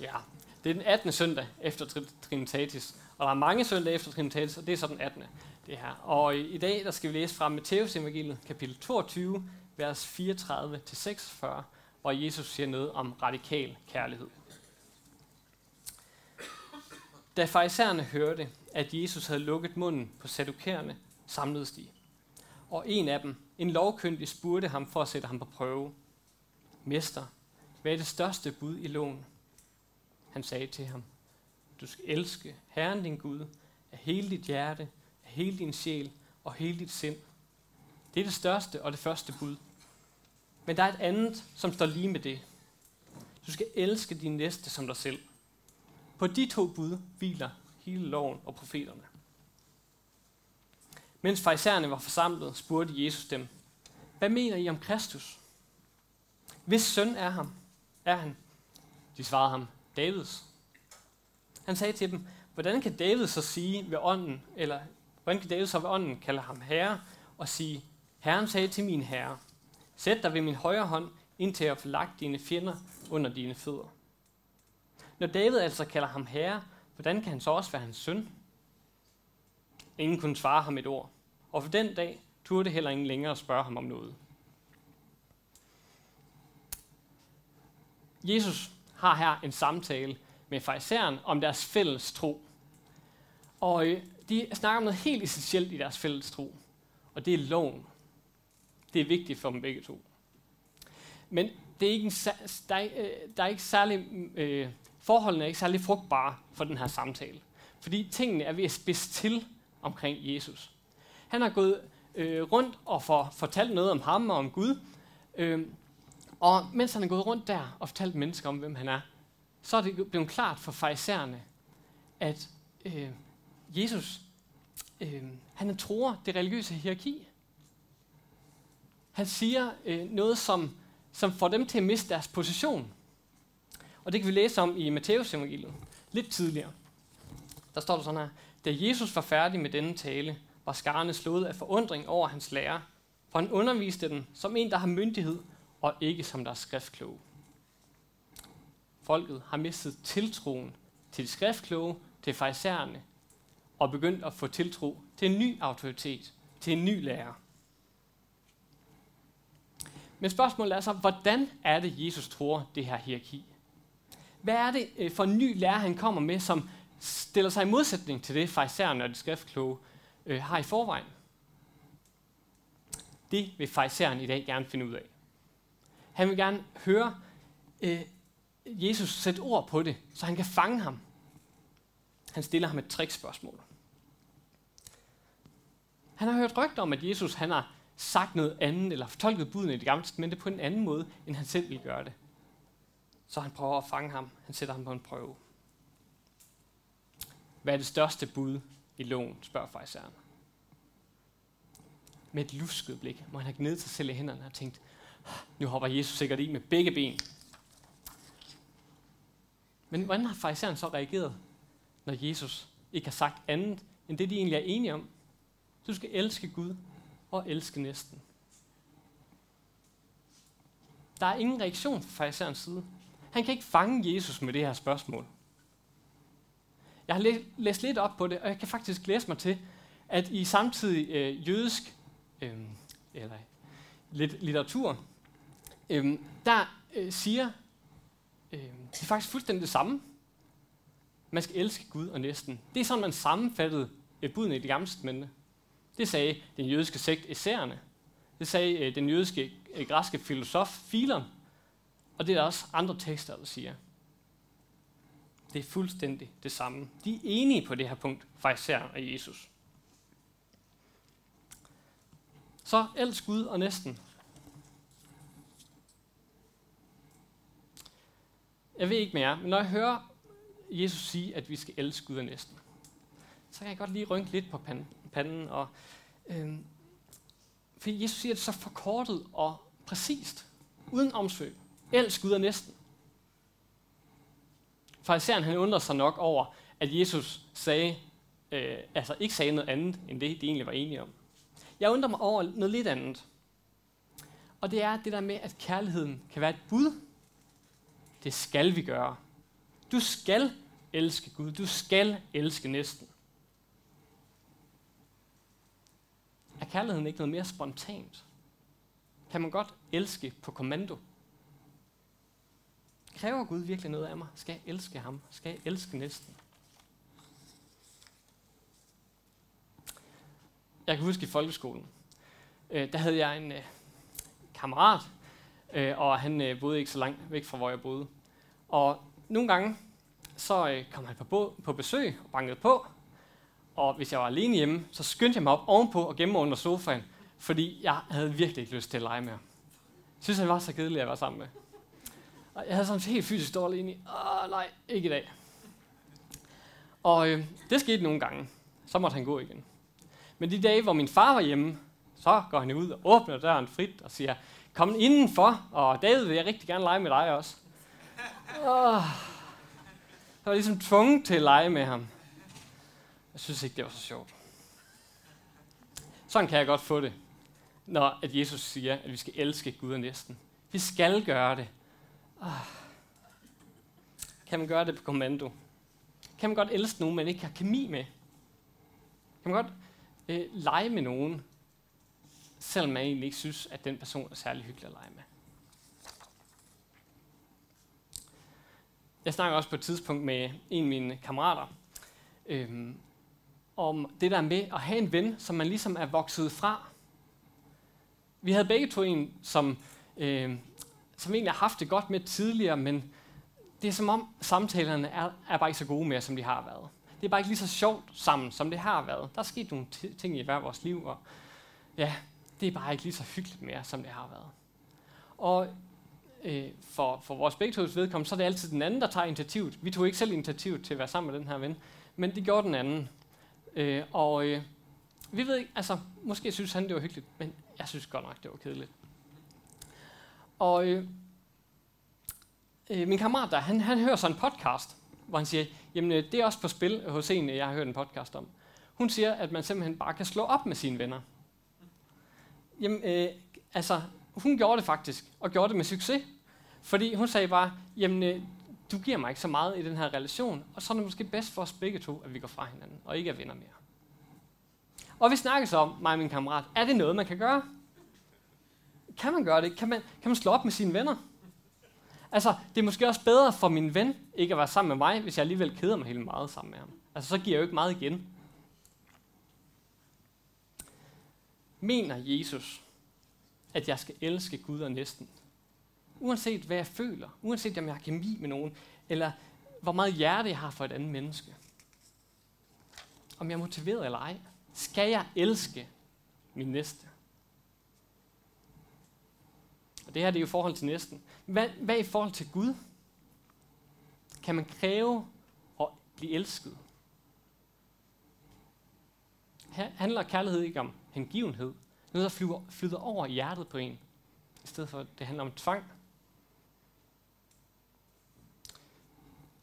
Ja, det er den 18. søndag efter Trinitatis. Og der er mange søndage efter Trinitatis, og det er så den 18. Det her. Og i, i dag der skal vi læse fra Matteus evangeliet, kapitel 22, vers 34-46, hvor Jesus siger noget om radikal kærlighed. Da farisæerne hørte, at Jesus havde lukket munden på sadukærerne, samledes de. Og en af dem, en lovkyndig, spurgte ham for at sætte ham på prøve. Mester, hvad er det største bud i loven? Han sagde til ham, du skal elske Herren din Gud af hele dit hjerte, af hele din sjæl og hele dit sind. Det er det største og det første bud. Men der er et andet, som står lige med det. Du skal elske din næste som dig selv. På de to bud hviler hele loven og profeterne. Mens farisæerne var forsamlet, spurgte Jesus dem, hvad mener I om Kristus? Hvis søn er ham, er han? De svarede ham, Davids. Han sagde til dem, hvordan kan David så sige ved ånden, eller hvordan kan David så ved ånden kalde ham herre, og sige, Herren sagde til min herre, sæt dig ved min højre hånd, indtil jeg får lagt dine fjender under dine fødder. Når David altså kalder ham herre, hvordan kan han så også være hans søn? Ingen kunne svare ham et ord, og for den dag turde heller ingen længere spørge ham om noget. Jesus har her en samtale med farisæeren om deres fælles tro. Og øh, de snakker om noget helt essentielt i deres fælles tro, og det er loven. Det er vigtigt for dem begge to. Men det er ikke en, der, er, øh, der er ikke særlig, øh, forholdene er ikke særlig frugtbare for den her samtale. Fordi tingene er ved at spidse til omkring Jesus. Han har gået øh, rundt og for, fortalt noget om ham og om Gud. Øh, og mens han er gået rundt der og fortalt mennesker om, hvem han er, så er det blevet klart for farisæerne, at øh, Jesus, øh, han er tror det religiøse hierarki. Han siger øh, noget, som, som får dem til at miste deres position. Og det kan vi læse om i Matteus evangeliet lidt tidligere. Der står der sådan her, da Jesus var færdig med denne tale, var skarne slået af forundring over hans lærer, for han underviste den som en, der har myndighed, og ikke som der er skriftkloge. Folket har mistet tiltroen til de skriftkloge, til farisæerne, og begyndt at få tiltro til en ny autoritet, til en ny lærer. Men spørgsmålet er så, hvordan er det, Jesus tror det her hierarki? Hvad er det øh, for en ny lærer, han kommer med, som stiller sig i modsætning til det, farisæerne og de skriftkloge øh, har i forvejen? Det vil fejseren i dag gerne finde ud af. Han vil gerne høre øh, Jesus sætte ord på det, så han kan fange ham. Han stiller ham et trickspørgsmål. Han har hørt rygter om, at Jesus han har sagt noget andet, eller fortolket buden i det gamle testamente på en anden måde, end han selv ville gøre det. Så han prøver at fange ham. Han sætter ham på en prøve. Hvad er det største bud i loven, spørger fejseren. Med et lusket blik må han have gnedet sig selv i hænderne og tænkt, nu hopper Jesus sikkert i med begge ben. Men hvordan har fariseren så reageret, når Jesus ikke har sagt andet, end det de egentlig er enige om? Du skal elske Gud og elske næsten. Der er ingen reaktion fra fariserens side. Han kan ikke fange Jesus med det her spørgsmål. Jeg har læst lidt op på det, og jeg kan faktisk læse mig til, at i samtidig øh, jødisk øh, eller lidt litteratur, øh, der øh, siger øh, det er faktisk fuldstændig det samme. Man skal elske Gud og næsten. Det er sådan, man sammenfattede øh, budene i det gamle testamente. Det sagde den jødiske sekt Esserne. Det sagde øh, den jødiske øh, græske filosof Filon. Og det er der også andre tekster, der siger. Det er fuldstændig det samme. De er enige på det her punkt, faktisk her Jesus. Så elsk Gud og næsten. Jeg ved ikke mere, men når jeg hører Jesus sige, at vi skal elske Gud og næsten, så kan jeg godt lige rynke lidt på panden. Og, øhm, for Jesus siger det så forkortet og præcist, uden omsvøb. Elsk Gud og næsten. Fariseren han undrer sig nok over, at Jesus sagde, øh, altså ikke sagde noget andet, end det, de egentlig var enige om. Jeg undrer mig over noget lidt andet. Og det er det der med, at kærligheden kan være et bud. Det skal vi gøre. Du skal elske Gud. Du skal elske næsten. Er kærligheden ikke noget mere spontant? Kan man godt elske på kommando? Kræver Gud virkelig noget af mig? Skal jeg elske ham? Skal jeg elske næsten? Jeg kan huske i folkeskolen, øh, der havde jeg en øh, kammerat, øh, og han øh, boede ikke så langt væk fra, hvor jeg boede. Og nogle gange, så øh, kom han på, på besøg og bankede på, og hvis jeg var alene hjemme, så skyndte jeg mig op ovenpå og gemme mig under sofaen, fordi jeg havde virkelig ikke lyst til at lege med ham. Jeg synes, han var så kedelig at være sammen med. Og jeg havde sådan helt fysisk dårlig ind i, åh nej, ikke i dag. Og øh, det skete nogle gange. Så måtte han gå igen. Men de dage, hvor min far var hjemme, så går han ud og åbner døren frit og siger, kom indenfor, og David vil jeg rigtig gerne lege med dig også. Oh, jeg var ligesom tvunget til at lege med ham. Jeg synes ikke, det var så sjovt. Sådan kan jeg godt få det, når at Jesus siger, at vi skal elske Gud og næsten. Vi skal gøre det. Oh. Kan man gøre det på kommando? Kan man godt elske nogen, man ikke har kemi med? Kan man godt øh, lege med nogen, selvom man egentlig ikke synes, at den person er særlig hyggelig at lege med? Jeg snakker også på et tidspunkt med en af mine kammerater, øhm, om det der med at have en ven, som man ligesom er vokset fra. Vi havde begge to en, som, øh, som egentlig har haft det godt med tidligere, men det er som om samtalerne er, er bare ikke så gode mere, som de har været. Det er bare ikke lige så sjovt sammen, som det har været. Der er sket nogle ting i hver vores liv, og ja, det er bare ikke lige så hyggeligt mere, som det har været. Og øh, for, for vores begge to's vedkommende, så er det altid den anden, der tager initiativet. Vi tog ikke selv initiativet til at være sammen med den her ven, men det gjorde den anden. Øh, og øh, vi ved ikke, altså, måske synes han, det var hyggeligt, men jeg synes godt nok, det var kedeligt. Og øh, øh, min kammerat der, han, han hører så en podcast, hvor han siger, jamen øh, det er også på spil hos en, jeg har hørt en podcast om. Hun siger, at man simpelthen bare kan slå op med sine venner. Jamen, øh, altså, hun gjorde det faktisk, og gjorde det med succes. Fordi hun sagde bare, jamen, øh, du giver mig ikke så meget i den her relation, og så er det måske bedst for os begge to, at vi går fra hinanden, og ikke er venner mere. Og vi snakker så om, mig og min kammerat, er det noget, man kan gøre? Kan man gøre det? Kan man, kan man slå op med sine venner? Altså, det er måske også bedre for min ven ikke at være sammen med mig, hvis jeg alligevel keder mig helt meget sammen med ham. Altså, så giver jeg jo ikke meget igen. Mener Jesus, at jeg skal elske Gud og næsten? Uanset hvad jeg føler, uanset om jeg har kemi med nogen, eller hvor meget hjerte jeg har for et andet menneske. Om jeg er motiveret eller ej. Skal jeg elske min næste? Og det her det er jo i forhold til næsten. Hvad, hvad i forhold til Gud? Kan man kræve at blive elsket? Her handler kærlighed ikke om hengivenhed. Noget, der flyder, flyder over i hjertet på en. I stedet for, at det handler om tvang.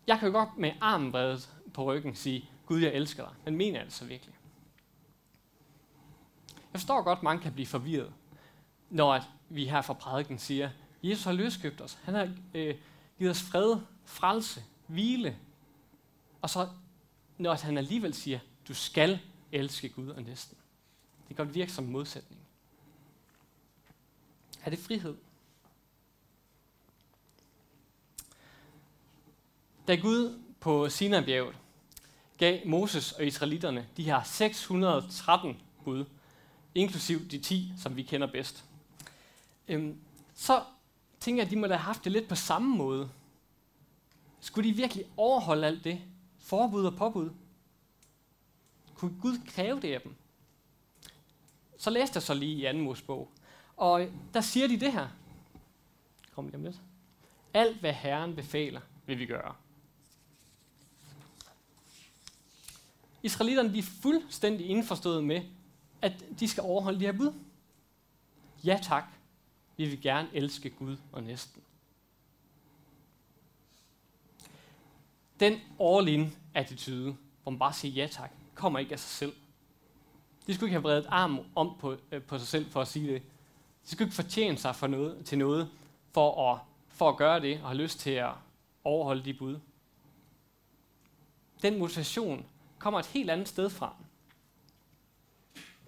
Jeg kan jo godt med armen bredet på ryggen sige, Gud, jeg elsker dig. Men mener jeg det så virkelig? Jeg forstår godt, at mange kan blive forvirret, når at vi her fra prædiken siger, Jesus har løskøbt os. Han har øh, givet os fred, frelse, hvile. Og så, når han alligevel siger, du skal elske Gud og næsten. Det kan godt virke som modsætning. Er det frihed? Da Gud på Sinaibjerget gav Moses og israelitterne de her 613 bud, inklusiv de 10, som vi kender bedst, øhm, så tænker jeg, at de må have haft det lidt på samme måde. Skulle de virkelig overholde alt det? Forbud og påbud? Kunne Gud kræve det af dem? Så læste jeg så lige i anden Mosebog, og der siger de det her. Kom lige om lidt. Alt hvad Herren befaler, vil vi gøre. Israelitterne de er fuldstændig indforstået med, at de skal overholde de her bud. Ja tak, vi vil gerne elske Gud og næsten. Den all-in attitude, hvor man bare siger ja tak, kommer ikke af sig selv. De skulle ikke have vredet arm om på, øh, på sig selv for at sige det. De skal ikke fortjene sig for noget, til noget for at, for at gøre det og have lyst til at overholde de bud. den motivation kommer et helt andet sted fra.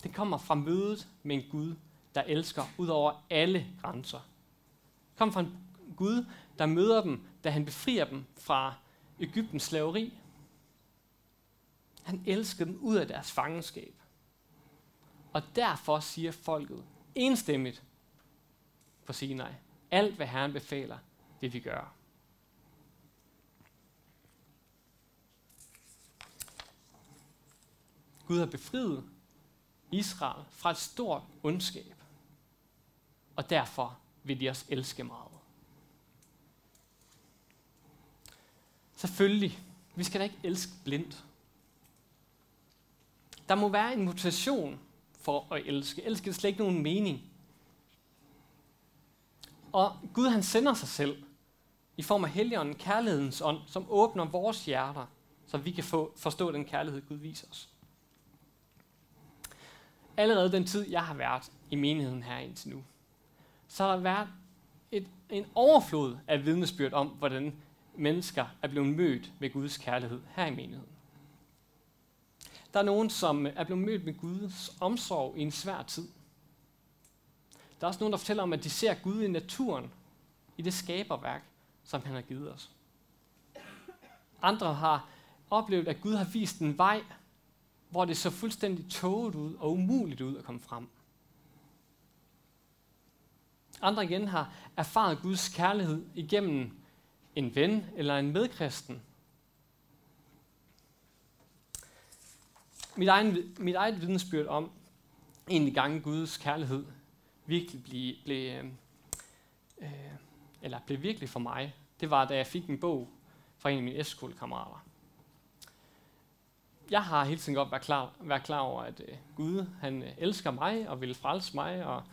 Den kommer fra mødet med en Gud, der elsker ud over alle grænser. Den kommer fra en Gud, der møder dem, da han befrier dem fra Ægyptens slaveri. Han elskede dem ud af deres fangenskab. Og derfor siger folket enstemmigt på Sinai, alt hvad Herren befaler, vil vi gøre. Gud har befriet Israel fra et stort ondskab. Og derfor vil de også elske meget. Selvfølgelig, vi skal da ikke elske blindt. Der må være en motivation for at elske. Elske er slet ikke nogen mening. Og Gud han sender sig selv i form af Helligånden, kærlighedens ånd, som åbner vores hjerter, så vi kan få, forstå den kærlighed, Gud viser os. Allerede den tid, jeg har været i menigheden her indtil nu, så har der været et, en overflod af vidnesbyrd om, hvordan mennesker er blevet mødt med Guds kærlighed her i menigheden. Der er nogen, som er blevet mødt med Guds omsorg i en svær tid. Der er også nogen, der fortæller om, at de ser Gud i naturen, i det skaberværk, som han har givet os. Andre har oplevet, at Gud har vist en vej, hvor det så fuldstændig tåget ud og umuligt ud at komme frem. Andre igen har erfaret Guds kærlighed igennem en ven eller en medkristen. Mit, egen, mit eget vidnesbyrd om en gang Guds kærlighed virkelig blev, blev, øh, eller blev virkelig for mig, det var, da jeg fik en bog fra en af mine S-skolekammerater. Jeg har hele tiden godt været klar, været klar over, at øh, Gud han øh, elsker mig og vil frelse mig, og,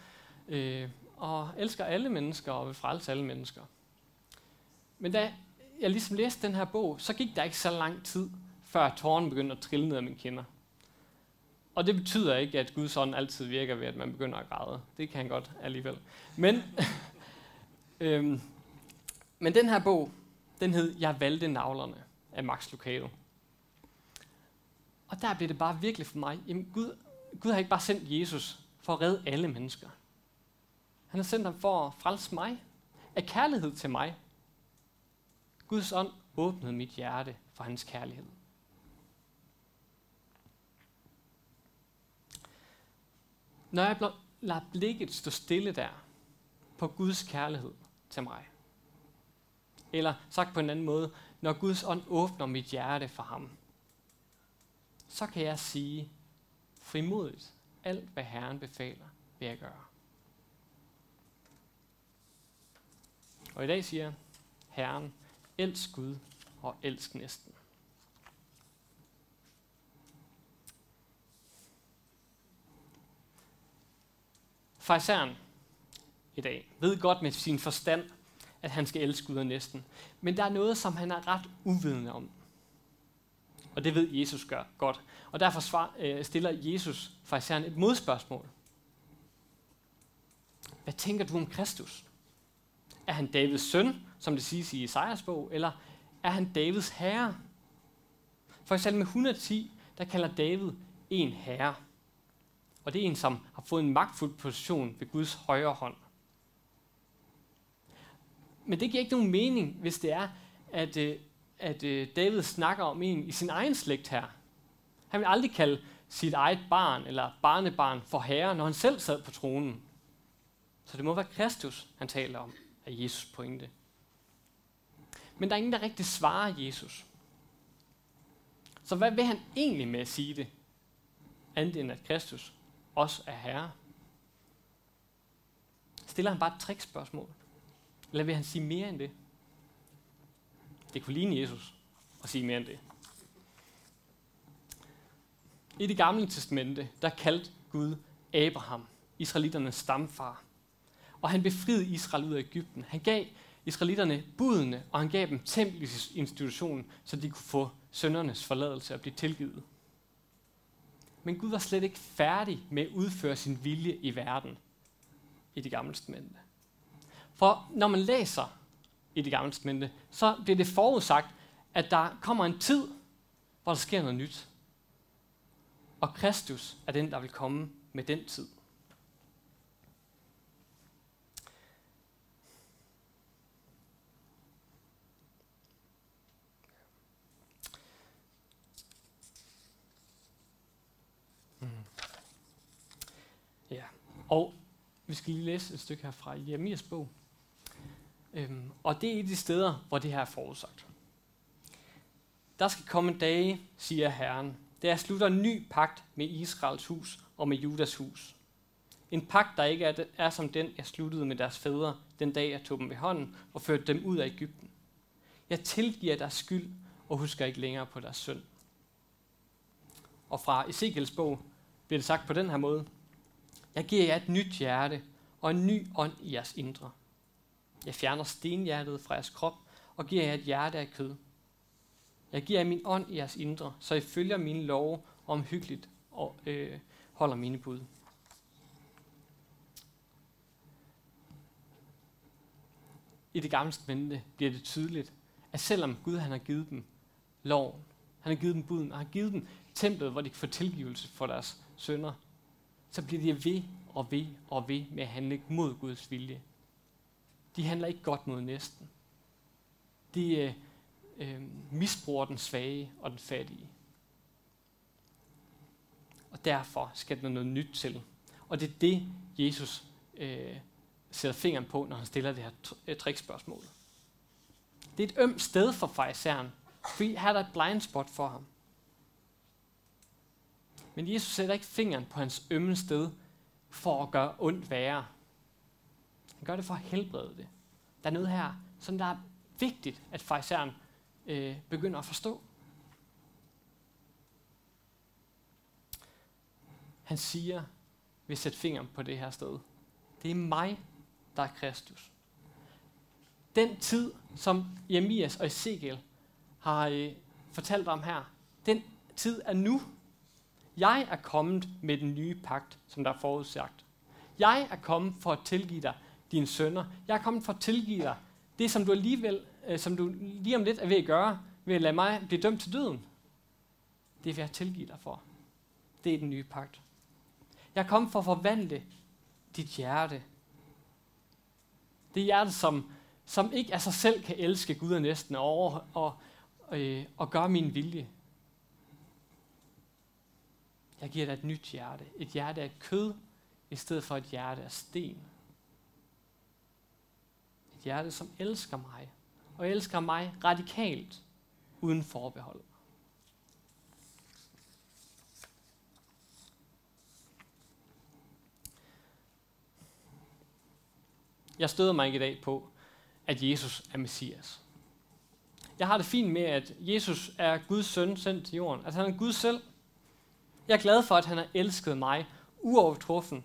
øh, og elsker alle mennesker og vil frelse alle mennesker. Men da jeg ligesom læste den her bog, så gik der ikke så lang tid, før tårnen begyndte at trille ned af mine kinder. Og det betyder ikke, at Guds ånd altid virker ved, at man begynder at græde. Det kan han godt alligevel. Men, øhm, men den her bog, den hed Jeg valgte navlerne af Max Lucado. Og der blev det bare virkelig for mig, jamen Gud, Gud har ikke bare sendt Jesus for at redde alle mennesker. Han har sendt ham for at frelse mig, af kærlighed til mig. Guds ånd åbnede mit hjerte for hans kærlighed. Når jeg lader blikket stå stille der på Guds kærlighed til mig, eller sagt på en anden måde, når Guds ånd åbner mit hjerte for ham, så kan jeg sige frimodigt, alt hvad Herren befaler, vil jeg gøre. Og i dag siger Herren, elsk Gud og elsk næsten. Fariseren i dag ved godt med sin forstand, at han skal elske Gud og næsten. Men der er noget, som han er ret uvidende om. Og det ved Jesus gør godt. Og derfor svar, øh, stiller Jesus fariseren et modspørgsmål. Hvad tænker du om Kristus? Er han Davids søn, som det siges i Isaias bog, eller er han Davids herre? For i salme 110, der kalder David en herre. Og det er en, som har fået en magtfuld position ved Guds højre hånd. Men det giver ikke nogen mening, hvis det er, at, øh, at øh, David snakker om en i sin egen slægt her. Han vil aldrig kalde sit eget barn eller barnebarn for herre, når han selv sad på tronen. Så det må være Kristus, han taler om, af Jesus pointe. Men der er ingen, der rigtig svarer Jesus. Så hvad vil han egentlig med at sige det? Andet end at Kristus også er herre. Stiller han bare et trickspørgsmål? Eller vil han sige mere end det? Det kunne ligne Jesus at sige mere end det. I det gamle testamente, der kaldte Gud Abraham, israeliternes stamfar. Og han befriede Israel ud af Ægypten. Han gav israelitterne budene, og han gav dem tempelinstitutionen, så de kunne få søndernes forladelse og blive tilgivet. Men Gud var slet ikke færdig med at udføre sin vilje i verden i det gamle testamente. For når man læser i det gamle testamente, så bliver det forudsagt, at der kommer en tid, hvor der sker noget nyt. Og Kristus er den, der vil komme med den tid. Mm. Ja, og vi skal lige læse et stykke her fra Jeremias bog. Øhm, og det er et af de steder, hvor det her er forudsagt. Der skal komme dage, siger Herren, da jeg slutter en ny pagt med Israels hus og med Judas hus. En pagt, der ikke er, er som den, jeg sluttede med deres fædre, den dag jeg tog dem ved hånden og førte dem ud af Ægypten. Jeg tilgiver deres skyld og husker ikke længere på deres synd. Og fra Ezekiels bog bliver det sagt på den her måde. Jeg giver jer et nyt hjerte og en ny ånd i jeres indre. Jeg fjerner stenhjertet fra jeres krop og giver jer et hjerte af kød. Jeg giver jer min ånd i jeres indre, så I følger mine love omhyggeligt og øh, holder mine bud. I det gamle testamente bliver det tydeligt, at selvom Gud han har givet dem loven, han har givet dem buden, og han har givet dem templet, hvor de kan få tilgivelse for deres sønder, så bliver de ved og ved og ved med at handle mod Guds vilje. De handler ikke godt mod næsten. De øh, øh, misbruger den svage og den fattige. Og derfor skal der noget nyt til. Og det er det, Jesus øh, sætter fingeren på, når han stiller det her øh, trickspørgsmål. Det er et ømt sted for fejseren, fordi her er der et blind spot for ham. Men Jesus sætter ikke fingeren på hans ømme sted for at gøre ondt værre. Han gør det for at helbrede det. Der er noget her, som der er vigtigt, at fejseren øh, begynder at forstå. Han siger, vi sætter fingeren på det her sted. Det er mig, der er Kristus. Den tid, som Jeremias og Ezekiel har øh, fortalt om her, den tid er nu. Jeg er kommet med den nye pagt, som der er forudsagt. Jeg er kommet for at tilgive dig dine sønner. Jeg er kommet for at tilgive dig det, som du alligevel, øh, som du lige om lidt er ved at gøre, ved at lade mig blive dømt til døden. Det vil jeg tilgive dig for. Det er den nye pagt. Jeg er kommet for at forvandle dit hjerte. Det hjerte, som, som ikke af sig selv kan elske Gud og næsten over og, øh, og gøre min vilje. Jeg giver dig et nyt hjerte. Et hjerte af kød, i stedet for et hjerte af sten. Et hjerte, som elsker mig. Og elsker mig radikalt, uden forbehold. Jeg støder mig ikke i dag på, at Jesus er Messias. Jeg har det fint med, at Jesus er Guds søn sendt til jorden. At han er Gud selv. Jeg er glad for, at han har elsket mig uovertruffen.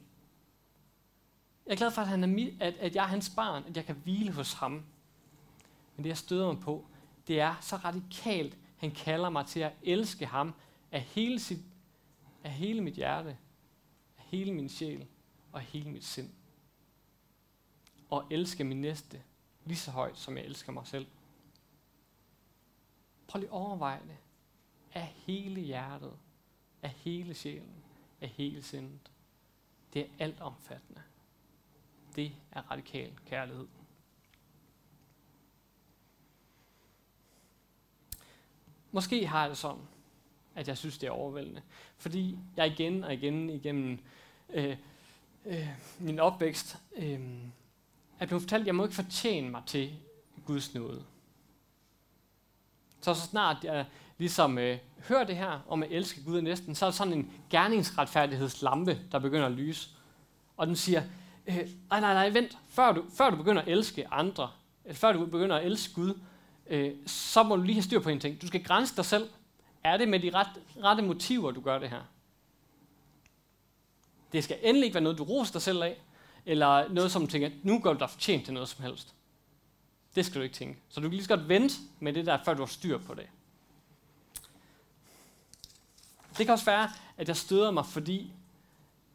Jeg er glad for, at, han er, at, at jeg er hans barn, at jeg kan hvile hos ham. Men det, jeg støder mig på, det er så radikalt, han kalder mig til at elske ham af hele, sit, af hele mit hjerte, af hele min sjæl og af hele mit sind og elske min næste lige så højt, som jeg elsker mig selv. Prøv lige at overveje det. Af hele hjertet, af hele sjælen, af hele sindet. Det er alt omfattende. Det er radikal kærlighed. Måske har jeg det sådan, at jeg synes, det er overvældende. Fordi jeg igen og igen igennem øh, øh, min opvækst øh, er blevet fortalt, at jeg må ikke fortjene mig til Guds nåde. Så så snart jeg ligesom øh, hører det her om at elske Gud og næsten, så er der sådan en gerningsretfærdighedslampe, der begynder at lyse. Og den siger, øh, nej, nej, nej, vent, før du, før du begynder at elske andre, eller før du begynder at elske Gud, øh, så må du lige have styr på en ting. Du skal grænse dig selv. Er det med de ret, rette motiver, du gør det her? Det skal endelig ikke være noget, du roser dig selv af eller noget, som du tænker, nu går du dig fortjent til noget som helst. Det skal du ikke tænke. Så du kan lige så godt vente med det der, før du har styr på det. Det kan også være, at jeg støder mig, fordi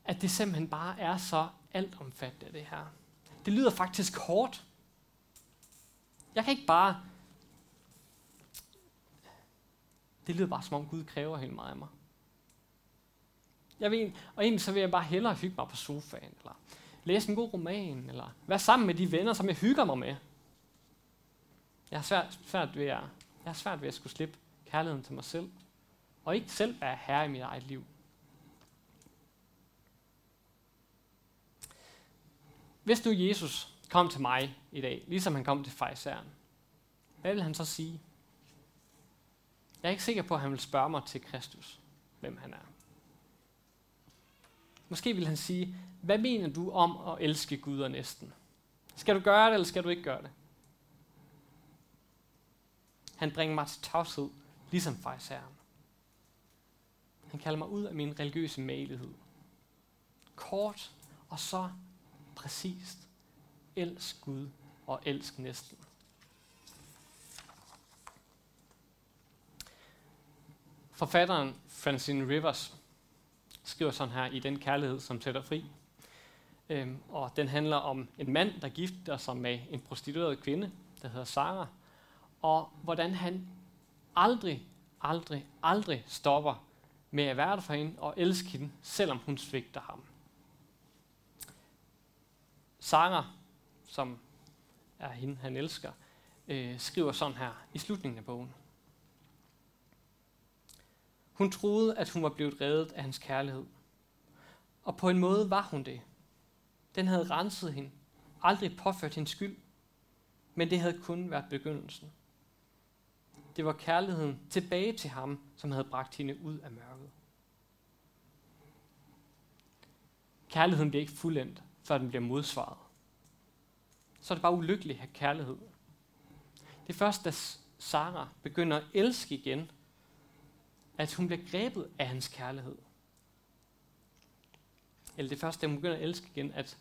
at det simpelthen bare er så altomfattende, det her. Det lyder faktisk hårdt. Jeg kan ikke bare Det lyder bare som om Gud kræver helt meget af mig. Jeg ved, og egentlig så vil jeg bare hellere hygge mig på sofaen, eller læse en god roman, eller være sammen med de venner, som jeg hygger mig med. Jeg har svært, svært, ved, at, jeg har svært ved at skulle slippe kærligheden til mig selv, og ikke selv være herre i mit eget liv. Hvis nu Jesus kom til mig i dag, ligesom han kom til fejseren, hvad vil han så sige? Jeg er ikke sikker på, at han vil spørge mig til Kristus, hvem han er. Måske vil han sige, hvad mener du om at elske Gud og næsten? Skal du gøre det, eller skal du ikke gøre det? Han bringer mig til tavshed, ligesom fejseren. Han kalder mig ud af min religiøse malighed. Kort og så præcist. Elsk Gud og elsk næsten. Forfatteren Francine Rivers skriver sådan her i Den kærlighed, som sætter fri. Øhm, og den handler om en mand, der gifter sig med en prostitueret kvinde, der hedder Sarah, og hvordan han aldrig, aldrig, aldrig stopper med at være der for hende og elske hende, selvom hun svigter ham. Sanger, som er hende, han elsker, øh, skriver sådan her i slutningen af bogen. Hun troede, at hun var blevet reddet af hans kærlighed. Og på en måde var hun det. Den havde renset hende, aldrig påført hendes skyld, men det havde kun været begyndelsen. Det var kærligheden tilbage til ham, som havde bragt hende ud af mørket. Kærligheden bliver ikke fuldendt, før den bliver modsvaret. Så er det bare ulykkeligt at have kærlighed. Det er først, da Sarah begynder at elske igen, at hun bliver grebet af hans kærlighed. Eller det er først, da hun begynder at elske igen, at,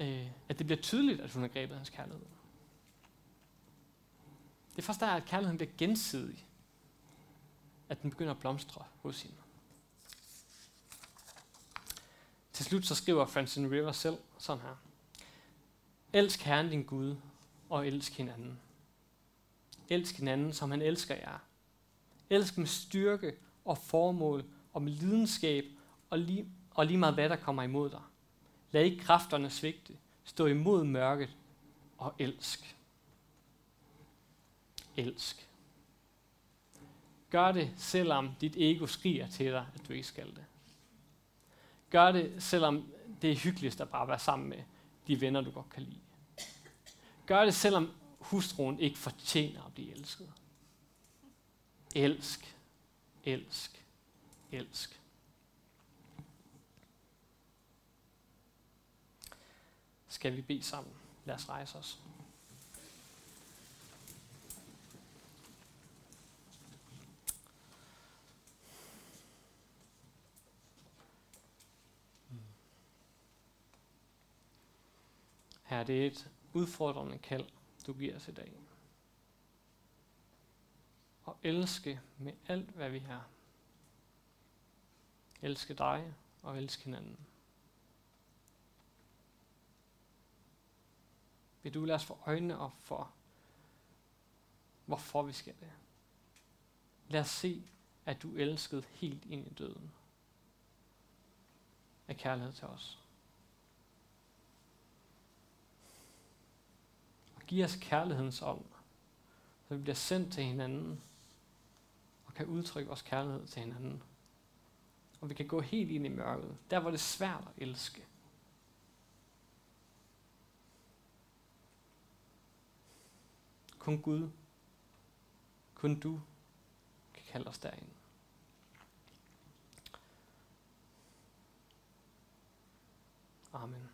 øh, at det bliver tydeligt, at hun er grebet af hans kærlighed. Det er først der, at kærligheden bliver gensidig. At den begynder at blomstre hos hende. Til slut så skriver Francine River selv sådan her. Elsk Herren din Gud, og elsk hinanden. Elsk hinanden, som han elsker jer. Elsk med styrke og formål og med lidenskab og lige, og lige meget hvad der kommer imod dig. Lad ikke kræfterne svigte. Stå imod mørket og elsk. Elsk. Gør det, selvom dit ego skriger til dig, at du ikke skal det. Gør det, selvom det er hyggeligst at bare være sammen med de venner, du godt kan lide. Gør det, selvom hustruen ikke fortjener at blive elsket. Elsk, elsk, elsk. Skal vi bede sammen? Lad os rejse os. Her det er et udfordrende kald, du giver os i dag. Og elske med alt, hvad vi har. Elske dig og elske hinanden. Vil du lade os få øjnene op for, hvorfor vi skal det? Lad os se, at du elskede helt ind i døden af kærlighed til os. Giver os kærlighedens ånd, så vi bliver sendt til hinanden og kan udtrykke vores kærlighed til hinanden. Og vi kan gå helt ind i mørket, der hvor det er svært at elske. Kun Gud, kun du kan kalde os derind. Amen.